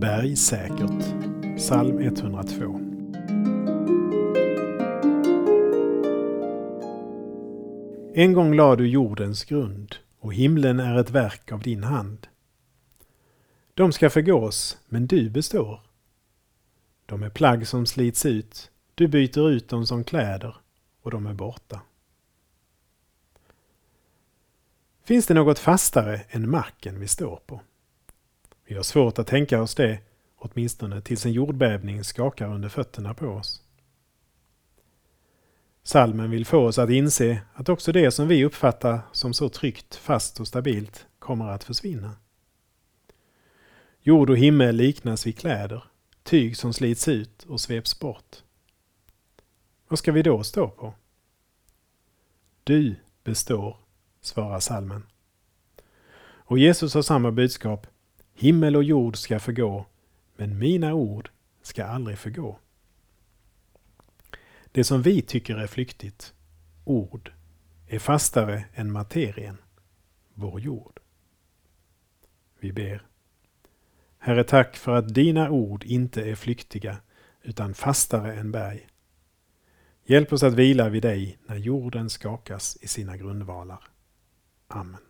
Bergsäkert. Psalm 102. En gång lade du jordens grund och himlen är ett verk av din hand. De ska förgås, men du består. De är plagg som slits ut, du byter ut dem som kläder och de är borta. Finns det något fastare än marken vi står på? Vi har svårt att tänka oss det, åtminstone tills en jordbävning skakar under fötterna på oss. Salmen vill få oss att inse att också det som vi uppfattar som så tryggt, fast och stabilt kommer att försvinna. Jord och himmel liknas vid kläder, tyg som slits ut och sveps bort. Vad ska vi då stå på? Du består, svarar salmen. Och Jesus har samma budskap. Himmel och jord ska förgå, men mina ord ska aldrig förgå. Det som vi tycker är flyktigt, ord, är fastare än materien, vår jord. Vi ber. Herre, tack för att dina ord inte är flyktiga utan fastare än berg. Hjälp oss att vila vid dig när jorden skakas i sina grundvalar. Amen.